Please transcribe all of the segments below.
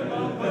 above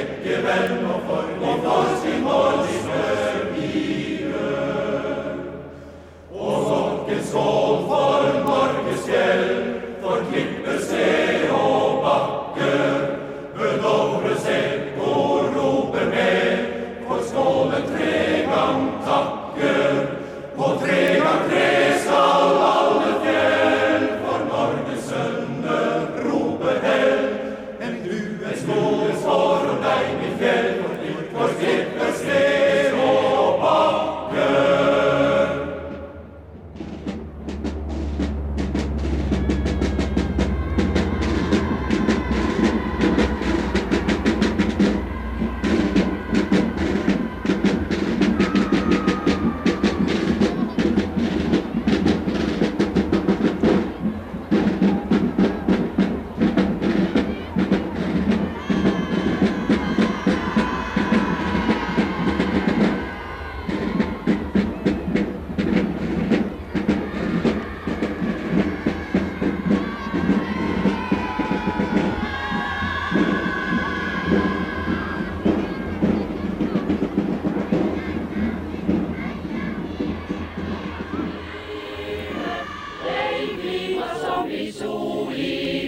min kjekke venn, og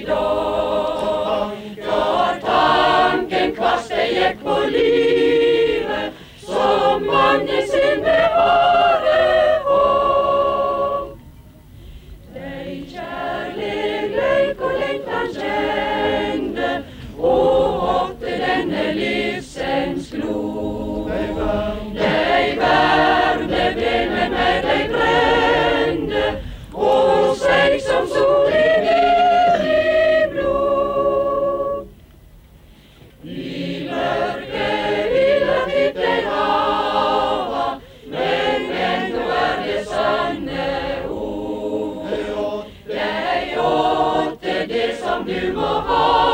du Sam Dima